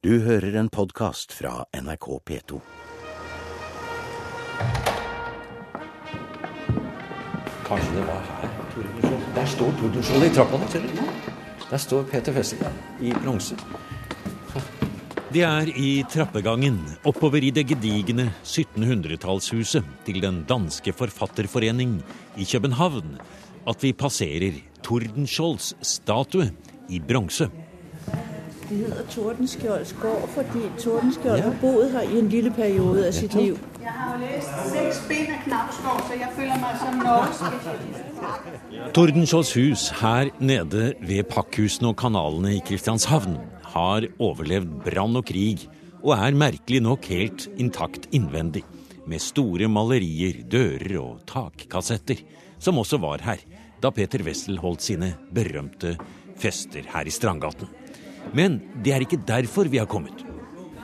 Du hører en podkast fra NRK P2. Kanskje det var her Tordenskjold Der står Tordenskjold i trappa der, ser du. Der står Peter Westergren i bronse. Det er i trappegangen oppover i det gedigne 1700-tallshuset til den danske forfatterforening i København at vi passerer Tordenskiolds statue i bronse. Det heter Tordenskjolds gård fordi Tordenskjold har boet her i en lille periode av sitt liv. Jeg har jo lest seks bind av Knausgård, så jeg føler meg som norsk. Tordenskiolds hus her nede ved pakkhusene og kanalene i Kristianshavn har overlevd brann og krig, og er merkelig nok helt intakt innvendig, med store malerier, dører og takkassetter, som også var her da Peter Wessel holdt sine berømte fester her i Strandgaten. Men det er ikke derfor vi har kommet.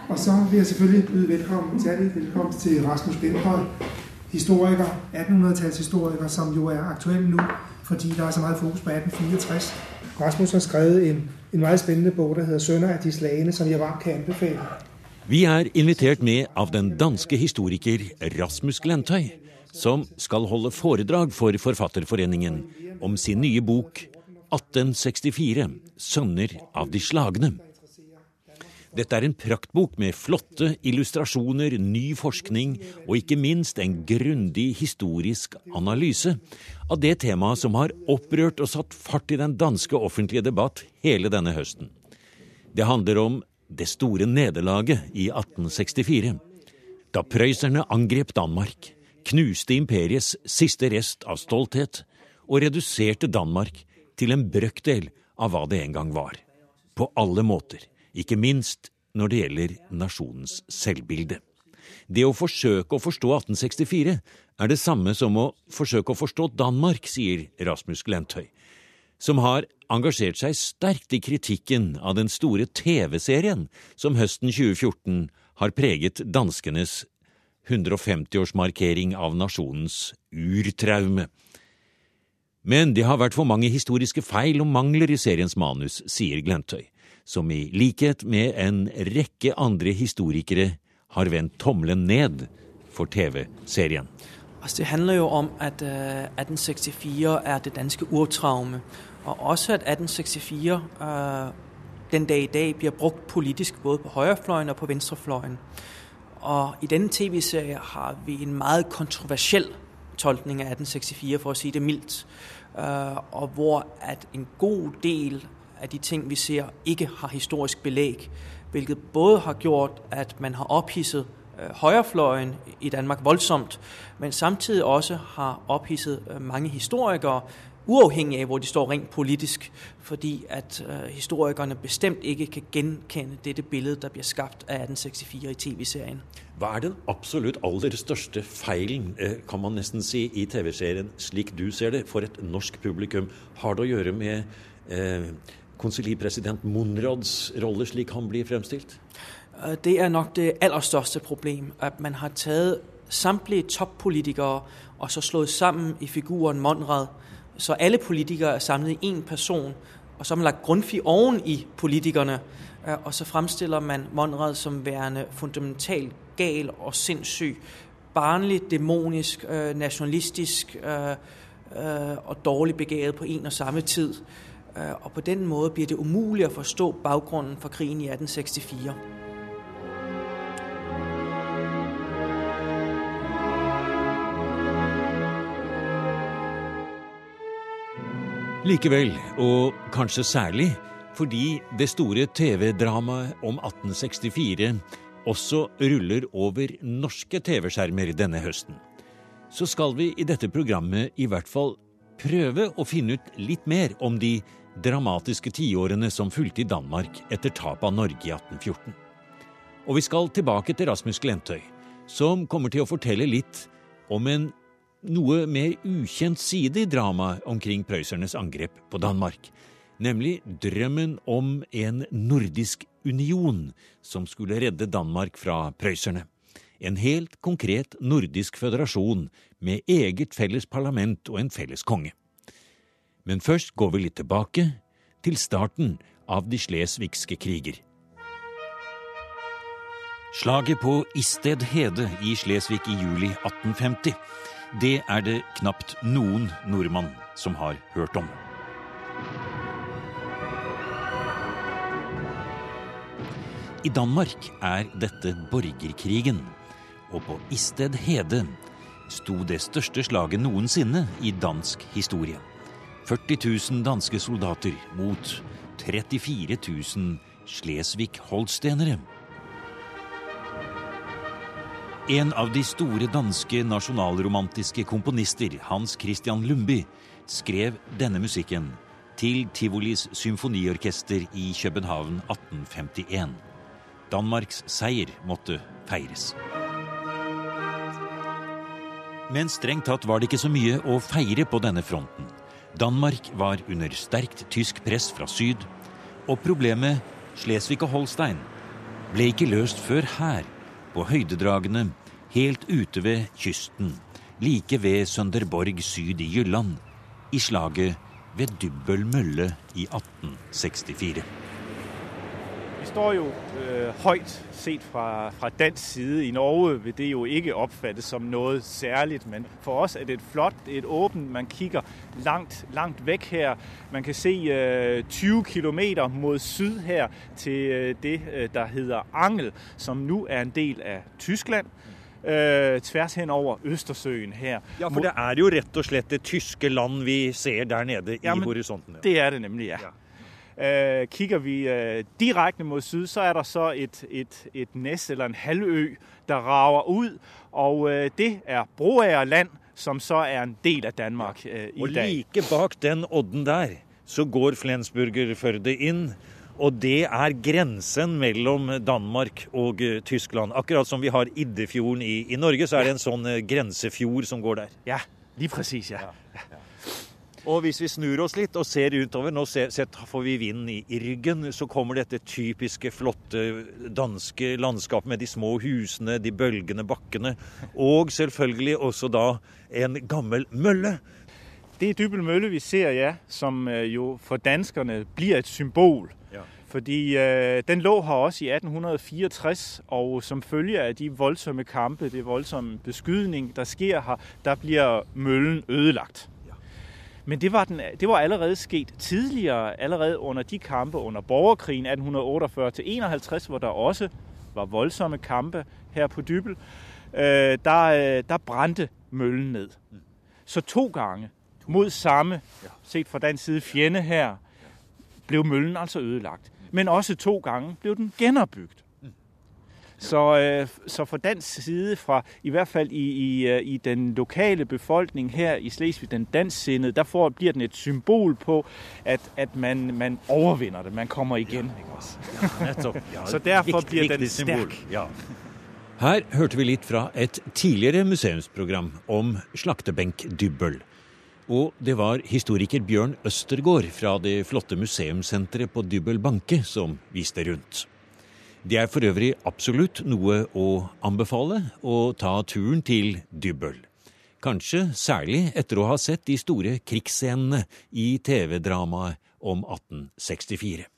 Og så vil jeg selvfølgelig byde velkommen, særlig velkommen til Rasmus Benthøj, historiker, 1800-tallshistoriker, som jo er aktuell nå fordi der er så meget fokus på 1864. Rasmus har skrevet en, en veldig spennende bok der heter 'Sønner av de slagene', som jeg varmt kan anbefale. Vi er invitert med av den danske historiker Rasmus Glentøy, som skal holde foredrag for Forfatterforeningen om sin nye bok 1864 Sønner av de slagne. Dette er en praktbok med flotte illustrasjoner, ny forskning og ikke minst en grundig historisk analyse av det temaet som har opprørt og satt fart i den danske offentlige debatt hele denne høsten. Det handler om det store nederlaget i 1864, da prøysserne angrep Danmark, knuste imperiets siste rest av stolthet og reduserte Danmark til en brøkdel av hva det en gang var. På alle måter, ikke minst når det gjelder nasjonens selvbilde. Det å forsøke å forstå 1864 er det samme som å forsøke å forstå Danmark, sier Rasmus Glentøy, som har engasjert seg sterkt i kritikken av den store TV-serien som høsten 2014 har preget danskenes 150-årsmarkering av nasjonens urtraume. Men det har vært for mange historiske feil og mangler i seriens manus, sier Glentøy, som i likhet med en rekke andre historikere har vendt tommelen ned for TV-serien. Altså, det handler jo om at uh, 1864 er det danske urtraume, og også at 1864 uh, den dag i dag blir brukt politisk både på høyrefløyen og på venstrefløyen. Og i denne TV-serien har vi en meget kontroversiell tolkning av 1864, for å si det mildt. Uh, og hvor at en god del av de ting vi ser, ikke har historisk belegg. Hvilket både har gjort at man har opphisset uh, høyrefløyen i Danmark voldsomt, men samtidig også har opphisset uh, mange historikere uavhengig av hvor de står rent politisk, fordi at øh, historikerne bestemt ikke kan genkende dette billede, der blir skapt av 1864 i TV-serien. Hva er den absolutt aller største feilen, kan man nesten si, i TV-serien, slik du ser det, for et norsk publikum? Har det å gjøre med eh, konsilipresident Monrads rolle, slik han blir fremstilt? Det er nok det aller største problem. At man har taget samtlige toppolitikere og så slået sammen i figuren Monrad. Så alle politikere er samlet i én person, og så har man lagt Grundtvig oven i politikerne. Og så fremstiller man Monrad som værende fundamentalt gal og sindssyg, Barnlig, dæmonisk, øh, nasjonalistisk øh, øh, og dårlig begavet på en og samme tid. Og på den måde blir det umulig å forstå baggrunden for krigen i 1864. Likevel, og kanskje særlig fordi det store TV-dramaet om 1864 også ruller over norske TV-skjermer denne høsten, så skal vi i dette programmet i hvert fall prøve å finne ut litt mer om de dramatiske tiårene som fulgte i Danmark etter tapet av Norge i 1814. Og vi skal tilbake til Rasmus Glentøy, som kommer til å fortelle litt om en noe mer ukjent side i dramaet omkring prøysernes angrep på Danmark, nemlig drømmen om en nordisk union som skulle redde Danmark fra prøyserne. En helt konkret nordisk føderasjon med eget felles parlament og en felles konge. Men først går vi litt tilbake, til starten av de slesvigske kriger. Slaget på Isted Hede i Slesvig i juli 1850. Det er det knapt noen nordmann som har hørt om. I Danmark er dette borgerkrigen, og på Isted Hede sto det største slaget noensinne i dansk historie. 40 000 danske soldater mot 34 000 Slesvig-holstenere. En av de store danske nasjonalromantiske komponister, Hans Christian Lumby, skrev denne musikken til Tivolis symfoniorkester i København 1851. Danmarks seier måtte feires. Men strengt tatt var det ikke så mye å feire på denne fronten. Danmark var under sterkt tysk press fra syd, og problemet Slesvig og Holstein ble ikke løst før her, på høydedragene helt ute ved kysten, like ved Sønderborg syd i Jylland, i slaget ved Dybbøl mølle i 1864 står jo øh, højt set fra, fra dansk side. I Norge vil det jo ikke opfattes som noget særligt, men for os er det et flot, et åbent, man kigger langt, langt væk her. Man kan se øh, 20 kilometer mod syd her til øh, det, øh, der hedder Angel, som nu er en del av Tyskland. øh, tvers hen over Østersøen her. Ja, for det er jo rett og slett det tyske land vi ser der nede ja, i horisonten. Ja. Det er det nemlig, ja. ja. Øh, kigger vi øh, direkte mot syd, så er der så et, et, et næs eller en halvø, der rager ut. og øh, det er Broagerland, som så er en del av Danmark øh, i dag. Og like bak den odden der, så går Flensburger-Førde inn. Og det er grensen mellom Danmark og uh, Tyskland. Akkurat som vi har Iddefjorden i, i Norge, så er det en sånn uh, grensefjord som går der. Ja, lige præcis, ja. ja. ja. Og hvis vi snur oss litt og ser utover, nå får vi vind i, i, ryggen, så kommer dette typiske flotte danske landskapet med de små husene, de bølgende bakkene, og selvfølgelig også da en gammel mølle. Det er Dybbel mølle vi ser, ja, som øh, jo for danskerne blir et symbol. Ja. Fordi øh, den lå her også i 1864, og som følge av de voldsomme kampe, det voldsomme beskydning der sker her, der blir møllen ødelagt. Men det var, den, det var allerede sket tidligere, allerede under de kampe under borgerkrigen 1848-51, hvor der også var voldsomme kampe her på Dybel. Øh, der, øh, der brændte møllen ned. Så to gange mod samme, set fra den side fjende her, blev møllen altså ødelagt. Men også to gange blev den genopbygget. Så, øh, så fra dansk side, fra i hvert fall i, i, øh, i den lokale befolkning her i Slesvig, den dansksindede, der får, bliver den et symbol på, at, at man, man overvinder det, man kommer igen. Ja, nettopp. Ja, så derfor blir den sterk. Ja. Her hørte vi litt fra et tidligere museumsprogram om slaktebenkdybbel. Og det var historiker Bjørn Østergaard fra det flotte museumssenteret på Dybbel Banke som viste rundt. Det er for øvrig absolutt noe å anbefale å ta turen til Dybbøl. Kanskje særlig etter å ha sett de store krigsscenene i TV-dramaet om 1864.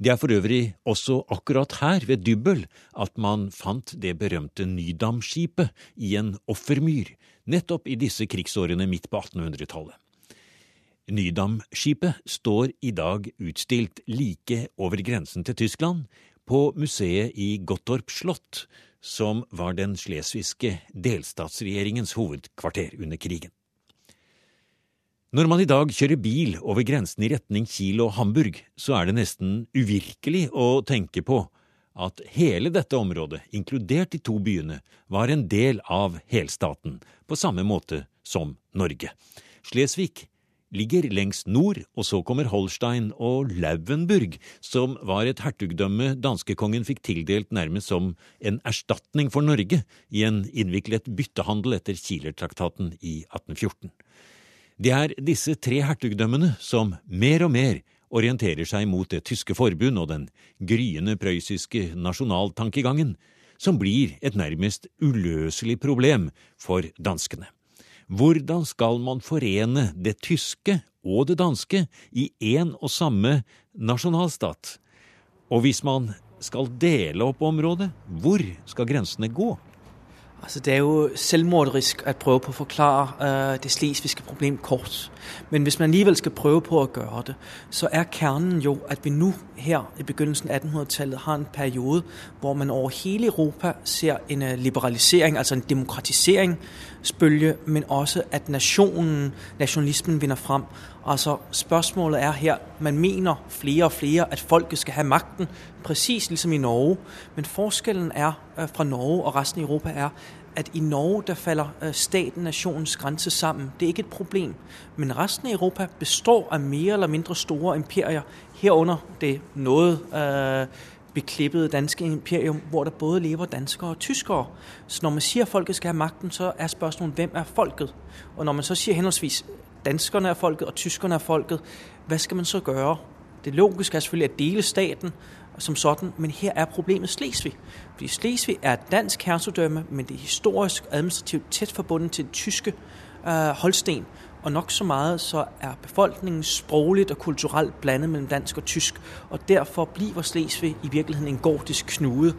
Det er for øvrig også akkurat her ved Dybbøl at man fant det berømte Nydam-skipet i en offermyr, nettopp i disse krigsårene midt på 1800-tallet. Nydam-skipet står i dag utstilt like over grensen til Tyskland, på museet i Gottorp slott, som var den slesvigske delstatsregjeringens hovedkvarter under krigen. Når man i dag kjører bil over grensen i retning Kiel og Hamburg, så er det nesten uvirkelig å tenke på at hele dette området, inkludert de to byene, var en del av helstaten, på samme måte som Norge. Slesvig ligger lengst nord, og så kommer Holstein og Lauenburg, som var et hertugdømme danskekongen fikk tildelt nærmest som en erstatning for Norge i en innviklet byttehandel etter Kielertraktaten i 1814. Det er disse tre hertugdømmene som mer og mer orienterer seg mot det tyske forbund og den gryende prøyssiske nasjonaltankegangen, som blir et nærmest uløselig problem for danskene. Hvordan skal man forene det tyske og det danske i én og samme nasjonalstat? Og hvis man skal dele opp området. Hvor skal grensene gå? Altså, det er jo selvmorderisk å prøve på å forklare uh, det slesvigske problem kort. Men hvis man alligevel skal prøve på å gjøre det, så er kernen jo at vi nå her i begynnelsen av 1800-tallet har en periode hvor man over hele Europa ser en uh, liberalisering, altså en demokratiseringsbølge, men også at nationen, nationalismen vinder frem. Altså, Spørsmålet er her Man mener flere og flere at folket skal ha magten, præcis liksom i Norge. Men forskellen er uh, fra Norge og resten av Europa er at i Norge der faller uh, staten, nationens grænse sammen. Det er ikke et problem. Men resten av Europa består av mer eller mindre store imperier, herunder det noget uh, beklippede danske imperium, hvor der både lever danskere og tyskere. Så når man sier folket skal ha makten, så er spørsmålet hvem er folket? Og når man så sier henholdsvis danskerne er folket og tyskerne er folket, hva skal man så gjøre? Det logiske er selvfølgelig å dele staten som sådan, men her er problemet Slesvig. Fordi Slesvig er et dansk hertugdømme, men det er historisk administrativt tett forbundet til det tyske uh, Holsten. Og nok så meget så er befolkningen sprogligt og kulturelt blandet mellom dansk og tysk. Og derfor blir Slesvig i virkeligheten en gordisk knude.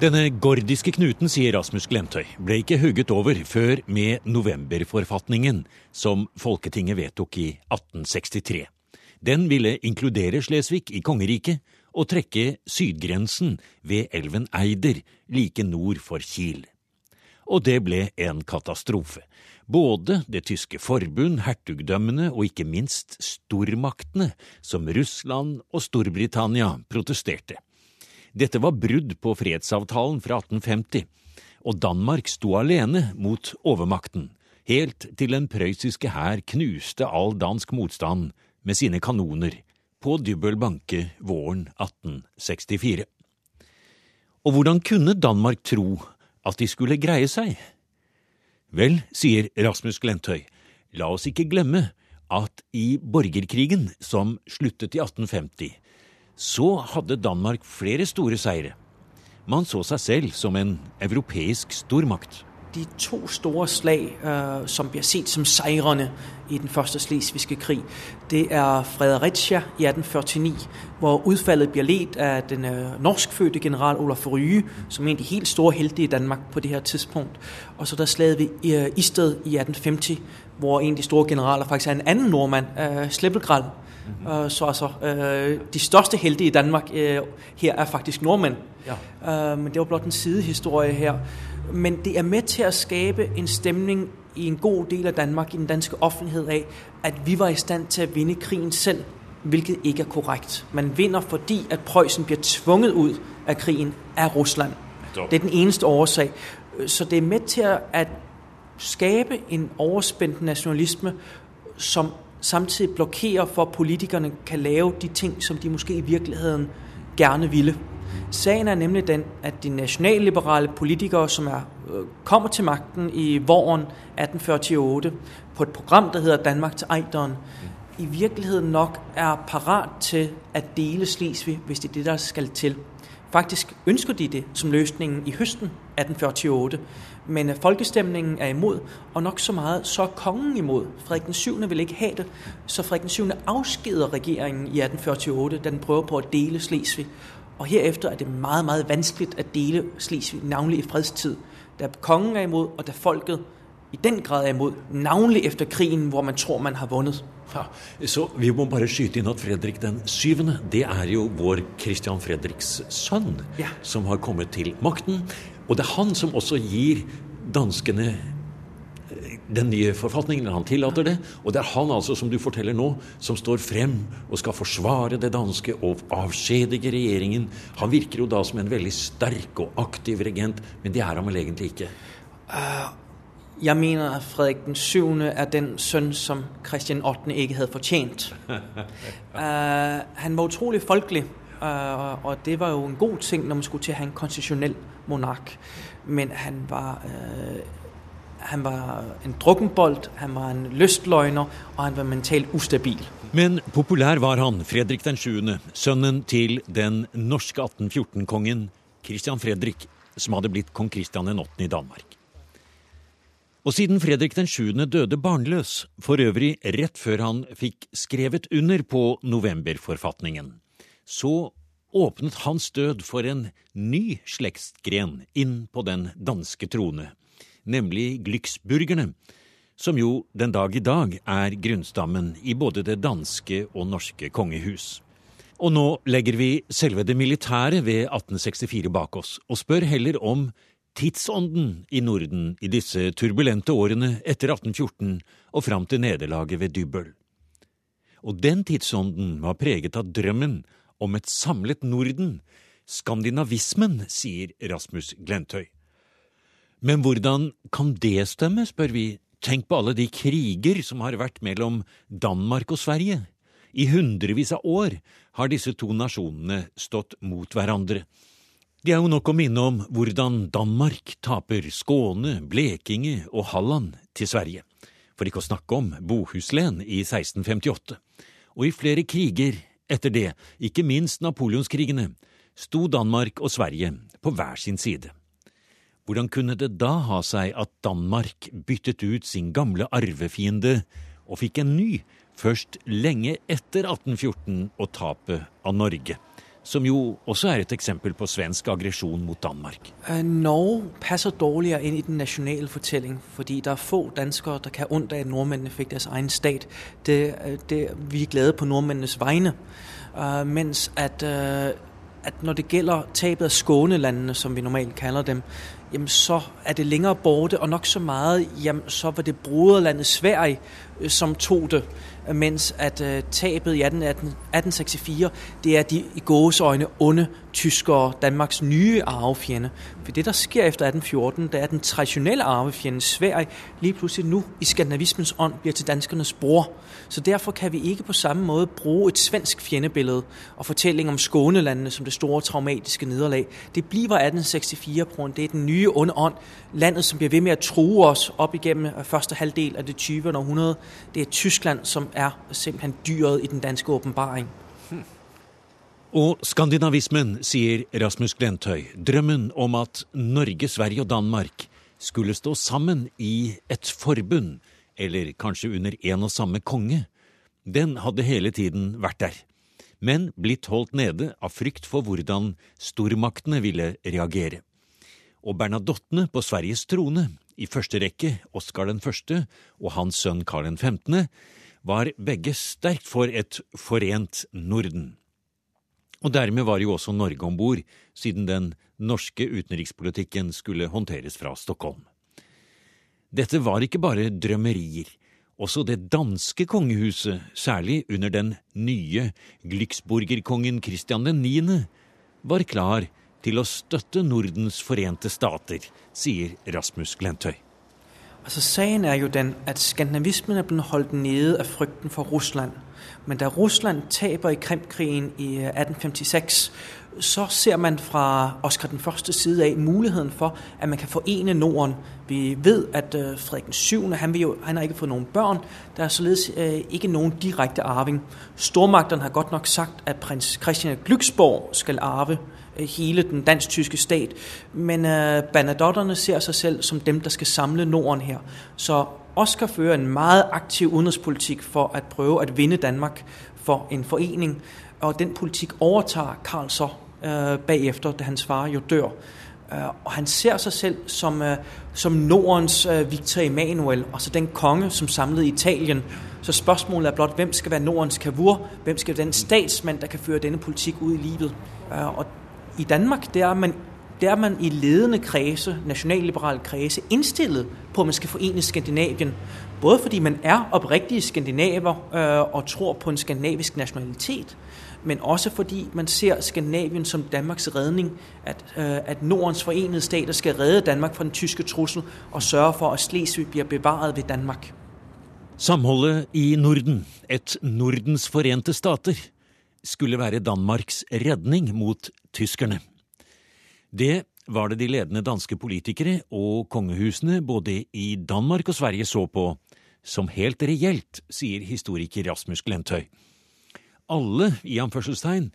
Denne gordiske knuten, sier Rasmus Glemtøy, ble ikke hugget over før med novemberforfatningen, som Folketinget vedtok i 1863. Den ville inkludere Slesvig i kongeriket og trekke sydgrensen ved elven Eider like nord for Kiel. Og det ble en katastrofe. Både det tyske forbund, hertugdømmene og ikke minst stormaktene, som Russland og Storbritannia, protesterte. Dette var brudd på fredsavtalen fra 1850, og Danmark sto alene mot overmakten, helt til den prøyssiske hær knuste all dansk motstand med sine kanoner på Dybbøl banke våren 1864. Og hvordan kunne Danmark tro at de skulle greie seg? Vel, sier Rasmus Glentøy, la oss ikke glemme at i borgerkrigen, som sluttet i 1850, så hadde Danmark flere store seire. Man så seg selv som en europeisk stormakt de to store slag uh, som blir sett som seirene i den første slesvigske krig, det er Fredericia i 1849, hvor utfallet blir ledt av den uh, norskfødte general Olaf Rye, som er en av de helt store helte i Danmark på det her tidspunkt. Og så der slaget ved uh, Isted i 1850, hvor en av de store generaler faktisk er en annen nordmann, uh, Sleppelgrad. Uh, så altså, uh, de største helte i Danmark uh, her er faktisk nordmenn. Ja. men det var blott en sidehistorie her. Men det er med til å skape en stemning i en god del av Danmark, i den danske offentlighet, av at vi var i stand til å vinne krigen selv, hvilket ikke er korrekt. Man vinner fordi at Prøysen blir tvunget ut av krigen av Russland. Det er den eneste årsak. Så det er med til å skape en overspent nasjonalisme som samtidig blokkerer for at politikerne kan lave de ting som de måske i virkeligheten gjerne ville. Sagen er nemlig den at de nationalliberale politikere som er, øh, kommer til magten i våren 1848 på et program der heter Danmark til Ejderen, i virkeligheten nok er parat til at dele Slesvig hvis det er det der skal til. Faktisk ønsker de det som løsningen i høsten 1848, men folkestemningen er imot, og nok så meget, så er kongen imot. Frederik den 7. vil ikke ha det, så Frederik den 7. avskeder regjeringen i 1848 da den prøver på å dele Slesvig. Og herefter er det meget, meget vanskelig å dele Slesvig, navnlig i fredstid. Da kongen er imot, og da folket i den grad er imot, navnlig efter krigen, hvor man tror man har vunnet. Ja, så vi må bare skyte inn at Fredrik den syvende, det er jo vår Christian Fredriks sønn, ja. som har kommet til makten. Og det er han som også gir danskene den nye forfatningen. Han tillater det. Og det er han altså, som du forteller nå, som står frem og skal forsvare det danske og avskjedige regjeringen. Han virker jo da som en veldig sterk og aktiv regent, men det er han vel egentlig ikke? Uh, jeg mener at Fredrik den 7. er den sønn som Kristian 8. ikke hadde fortjent. Uh, han var utrolig folkelig, og det var jo en god ting når man skulle til å ha en konstitusjonell monark. Men han var han var en drukkenbolt, han var en lystløgner, og han var mentalt ustabil. Men populær var han, Fredrik den 7., sønnen til den norske 1814-kongen Christian Fredrik, som hadde blitt kong Christian 8. i Danmark. Og siden Fredrik den 7. døde barnløs, for øvrig rett før han fikk skrevet under på novemberforfatningen, så åpnet hans død for en ny slektsgren inn på den danske trone, nemlig Glyksburgerne, som jo den dag i dag er grunnstammen i både det danske og norske kongehus. Og nå legger vi selve det militære ved 1864 bak oss, og spør heller om tidsånden i Norden i disse turbulente årene etter 1814 og fram til nederlaget ved Dybøl. Og den tidsånden var preget av drømmen om et samlet Norden, skandinavismen, sier Rasmus Glentøy. Men hvordan kan det stemme, spør vi, tenk på alle de kriger som har vært mellom Danmark og Sverige. I hundrevis av år har disse to nasjonene stått mot hverandre. Det er jo nok å minne om hvordan Danmark taper Skåne, Blekinge og Halland til Sverige, for ikke å snakke om Bohuslen i 1658. Og i flere kriger etter det, ikke minst napoleonskrigene, sto Danmark og Sverige på hver sin side. Hvordan kunne det da ha seg at Danmark byttet ut sin gamle arvefiende og fikk en ny først lenge etter 1814 og tapet av Norge? Som jo også er et eksempel på svensk aggresjon mot Danmark. Uh, Norge passer dårligere inn i den nasjonale fortellingen, fordi det er få danskere der kan ondt av at nordmennene fikk deres egen stat. Det, det, vi er glade på nordmennenes vegne. Uh, mens at, uh, at når det gjelder tapet av Skånelandene, som vi normalt kaller dem, jamen så er det længere borte, og nok så meget, jamen så var det broderlandet Sverige, øh, som tog det, mens at uh, tabet i 18, 18, 1864, det er de i gåseøjne onde tyskere, Danmarks nye arvefjende. For det, der sker efter 1814, det er, den traditionelle arvefjende, Sverige, lige pludselig nu i skandinavismens ånd bliver til danskernes bror. Så derfor kan vi ikke på samme måde bruge et svensk fjendebillede og fortælling om Skånelandene som det store traumatiske nederlag. Det bliver 1864 på det er den nye onde ånd, landet som bliver ved med at true os op igennem første halvdel af det 20. århundrede. Det er Tyskland, som er simpelthen dyret i den danske åbenbaring. Og skandinavismen, sier Rasmus Glentøy, drømmen om at Norge, Sverige og Danmark skulle stå sammen i et forbund, eller kanskje under en og samme konge, den hadde hele tiden vært der, men blitt holdt nede av frykt for hvordan stormaktene ville reagere. Og Bernadottene på Sveriges trone, i første rekke Oskar den første og hans sønn Karl den 15., var begge sterkt for et forent Norden. Og dermed var jo også Norge om bord, siden den norske utenrikspolitikken skulle håndteres fra Stockholm. Dette var ikke bare drømmerier. Også det danske kongehuset, særlig under den nye Glücksburgerkongen Christian 9., var klar til å støtte Nordens forente stater, sier Rasmus Glentøy. Altså Sagen er jo den at skandinavismen er blitt holdt nede av frykten for Russland. Men da Russland taper i Krimkrigen i 1856, øh, så ser man fra Oskar den første side av muligheten for at man kan forene Norden. Vi vet at Fredrik Frederik 7. Han, jo, han har ikke fått noen barn. Det er således øh, ikke noen direkte arving. Stormaktene har godt nok sagt at prins Christian Glücksborg skal arve hele den dansk-tyske stat. Men øh, Bernadotterne ser seg selv som dem, der skal samle Norden her. Så Oscar fører en meget aktiv udenrigspolitikk for at prøve at vinde Danmark for en forening. Og den politikk overtager Karl så øh, bagefter, da hans far jo dør. Øh, og han ser seg selv som, øh, som Nordens øh, Victor Emanuel, altså den konge som samlede Italien. Så spørsmålet er blot hvem skal være Nordens kavur, hvem skal være den statsmann der kan føre denne politikk ut i livet. og i Danmark, det er man, det er man i ledende kredse, nasjonalliberale kredse, indstillet på at man skal forene Skandinavien. Både fordi man er oprigtige skandinaver øh, og tror på en skandinavisk nasjonalitet, men også fordi man ser Skandinavien som Danmarks redning, at, øh, at Nordens forenede stater skal redde Danmark fra den tyske trussel og sørge for at Slesvig blir bevaret ved Danmark. Samholdet i Norden, et Nordens forente stater, skulle være Danmarks redning mot tyskerne. Det var det de ledende danske politikere og kongehusene både i Danmark og Sverige så på som helt reelt, sier historiker Rasmus Glentøy. Alle, i anførselstegn,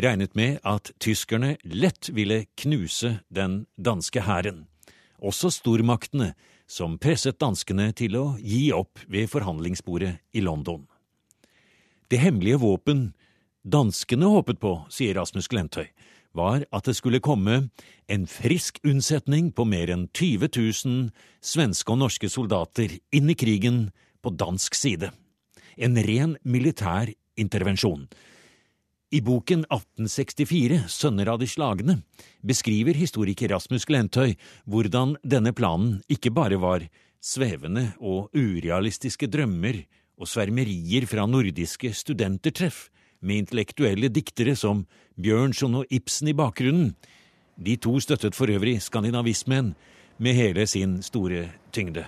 regnet med at tyskerne lett ville knuse den danske hæren. Også stormaktene, som presset danskene til å gi opp ved forhandlingsbordet i London. Det hemmelige våpen danskene håpet på, sier Rasmus Glentøy, var at det skulle komme en frisk unnsetning på mer enn 20 000 svenske og norske soldater inn i krigen på dansk side. En ren militær intervensjon. I boken 1864, Sønner av de slagne, beskriver historiker Rasmus Glentøy hvordan denne planen ikke bare var svevende og urealistiske drømmer og svermerier fra nordiske studentertreff, med intellektuelle diktere som Bjørnson og Ibsen i bakgrunnen. De to støttet for øvrig skandinavismen med hele sin store tyngde.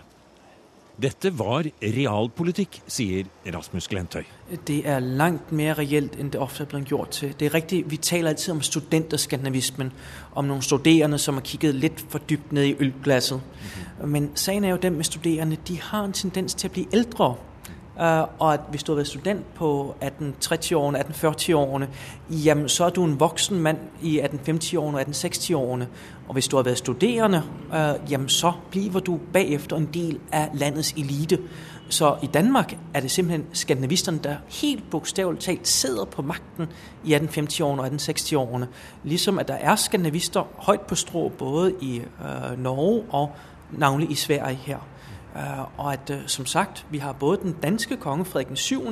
Dette var realpolitikk, sier Rasmus Glentøy. Det er langt mer reelt enn det ofte er blitt gjort til. Det er riktig, Vi taler alltid om studenterskandinavismen, om noen studerende som har kikket litt for dypt ned i ølglasset. Men saken er jo den med studerende, de har en tendens til å bli eldre. Uh, og at hvis du har vært student på 1830-årene, 1840-årene, jamen så er du en voksen mann i 1850-årene og 1860-årene. Og hvis du har vært studerende, uh, jamen så bliver du bagefter en del av landets elite. Så i Danmark er det simpelthen skandinavisterne, der helt bogstaveligt talt sidder på magten i 1850-årene og 1860-årene. Ligesom at der er skandinavister højt på strå både i uh, Norge og navnlig i Sverige her. Uh, og at, uh, som sagt, vi har både den danske konge Frederik den 7.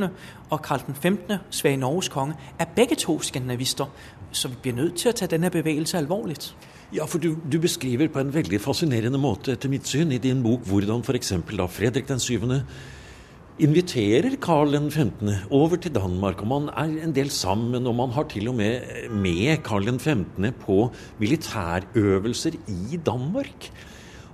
og Karl den 15., Sverige Norges konge, er begge to skandinavister. Så vi blir nødt til å ta denne bevegelse alvorlig. Ja, for du, du, beskriver på en veldig fascinerende måte, etter mitt syn, i din bok hvordan f.eks. da Fredrik den 7. inviterer Karl den 15. over til Danmark, og man er en del sammen, og man har til og med med Karl den 15. på militærøvelser i Danmark.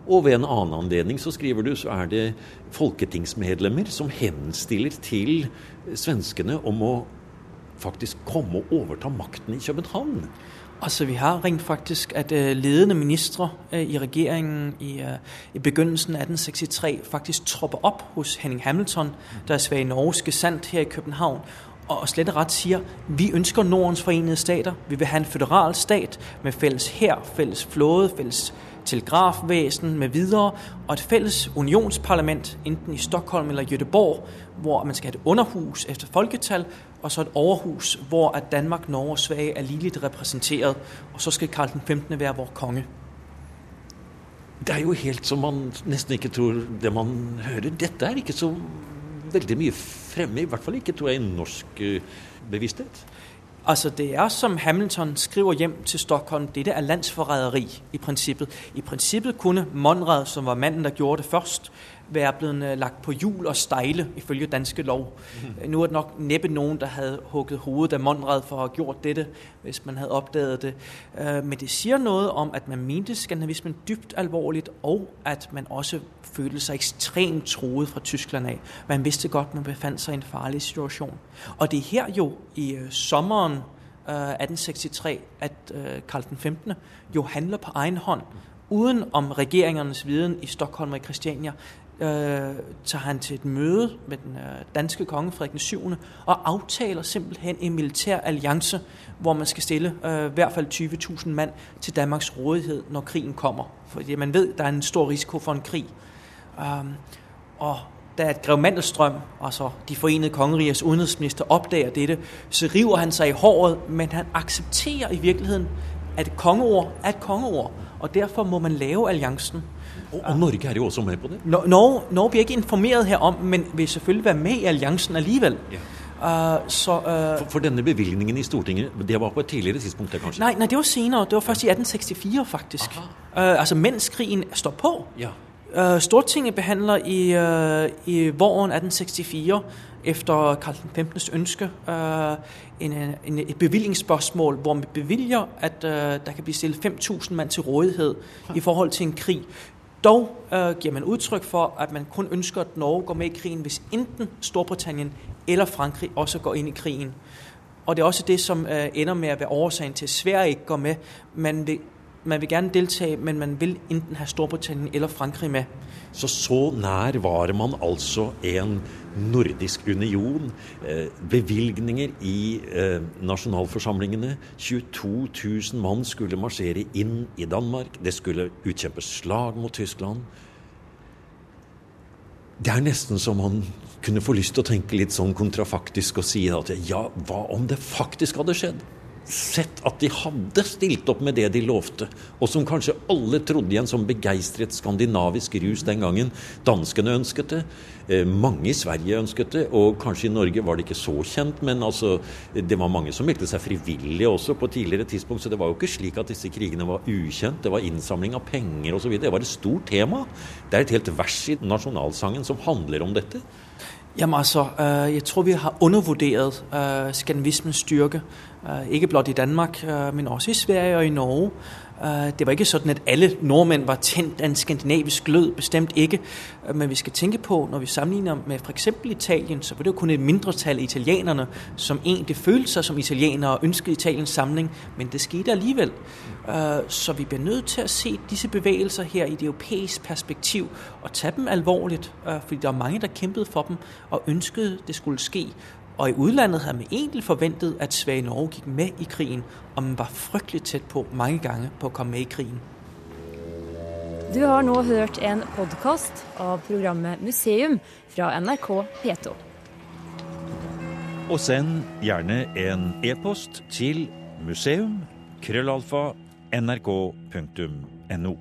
Og ved en annen anledning så skriver du så er det folketingsmedlemmer som henstiller til svenskene om å faktisk komme og overta makten i København. Altså, Vi har rent faktisk at uh, ledende ministre uh, i regjeringen i, uh, i, begynnelsen av 1863 faktisk tropper opp hos Henning Hamilton, der er Sverige Norske sant her i København, og slett rett sier vi ønsker Nordens forenede stater. Vi vil ha en føderal stat med felles hær, felles flåde, felles telegrafvæsen med videre, og et felles unionsparlament, enten i Stockholm eller Göteborg, hvor man skal ha et underhus efter folketall, og så et overhus, hvor at Danmark, Norge og Sverige er ligeligt repræsenteret, og så skal Karl den 15. være vår konge. Det er jo helt som man nesten ikke tror det man hører. Dette er ikke så veldig mye fremme, i hvert fall ikke tror jeg i norsk eh, bevissthet. Altså Det er som Hamilton skriver hjem til Stockholm, dette er landsforræderi i prinsippet. I prinsippet kunne Monrad, som var mannen der gjorde det først, være blevet øh, lagt på hjul og stejle ifølge danske lov. Mm. Nu er det nok neppe noen der hadde hugget hovedet af Monrad for å ha gjort dette, hvis man hadde oppdaget det. Øh, men det sier noe om at man mente skandinavismen dypt alvorlig, og at man også følte seg ekstremt troet fra Tyskland av. Man visste godt man befant seg i en farlig situasjon. Og det er her jo i øh, sommeren 1863 at Karl 15. jo handler på egen hånd uden om regeringernes viden i Stockholm og i Christiania, øh, tager han til et møde med den øh, danske konge Frederik den 7. og aftaler simpelthen en militær alliance, hvor man skal stille øh, i hvert fald 20.000 mand til Danmarks rådighed, når krigen kommer. Fordi man ved, der er en stor risiko for en krig. Um, og da Grev Mandelstrøm, altså de forenede kongerigers udenrigsminister, opdager dette, så river han sig i håret, men han accepterer i virkeligheden, at kongeord er et kongeord, og derfor må man lave alliancen. Og, Norge er jo også med på det? Norge, Norge blir ikke informert herom, men vil selvfølgelig være med i alliansen allikevel. Ja. Uh, så, uh, for, for, denne bevilgningen i Stortinget, det var på et tidligere tidspunkt? Der, kanskje? Nei, nei, det var senere. Det var først i 1864, faktisk. Uh, altså mens krigen står på. Ja. Stortinget behandler i, i våren 1864 efter Karl 15.s ønske en, en, et bevillingsspørgsmål, hvor man bevilger, at der kan bli stillet 5.000 mann til rådighet i forhold til en krig. Dog øh, giver man udtryk for, at man kun ønsker, at Norge går med i krigen, hvis enten Storbritannien eller Frankrig også går inn i krigen. Og det er også det, som øh, ender med å være årsagen til, at Sverige ikke går med. Man vil, man vil gerne deltage, men man vil enten ha Storbritannien eller Frankrig med. Så så nær var man altså en nordisk union. Eh, bevilgninger i eh, nasjonalforsamlingene. 22 000 mann skulle marsjere inn i Danmark. Det skulle utkjempes slag mot Tyskland. Det er nesten som man kunne få lyst til å tenke litt sånn kontrafaktisk og si at ja, hva om det faktisk hadde skjedd? Sett at de hadde stilt opp med det de lovte, og som kanskje alle trodde i en sånn begeistret skandinavisk rus den gangen. Danskene ønsket det, eh, mange i Sverige ønsket det, og kanskje i Norge var det ikke så kjent, men altså, det var mange som meldte seg frivillige også på tidligere tidspunkt, så det var jo ikke slik at disse krigene var ukjent. Det var innsamling av penger osv. Det var et stort tema. Det er et helt vers i nasjonalsangen som handler om dette. Jamen altså, øh, jeg tror vi har undervurderet øh, skandinavismens styrke. Øh, ikke blot i Danmark, øh, men også i Sverige og i Norge. Øh, det var ikke sådan, at alle nordmænd var tændt af en skandinavisk glød, bestemt ikke. Men vi skal tænke på, når vi sammenligner med for eksempel Italien, så var det jo kun et mindretal af italienerne, som egentlig følte sig som italienere og ønskede Italiens samling, men det skete alligevel. Så vi bliver nødt til at se disse bevægelser her i det europæiske perspektiv og tage dem alvorligt, fordi der var mange, der kæmpede for dem og ønskede, det skulle ske. Og i udlandet havde man egentlig forventet, at Sverige Norge gik med i krigen, og man var frygtelig tæt på mange gange på at komme med i krigen. Du har nå hørt en podkast av programmet Museum fra NRK P2. Og send gjerne en e-post til museum krøllalfa nrk.no.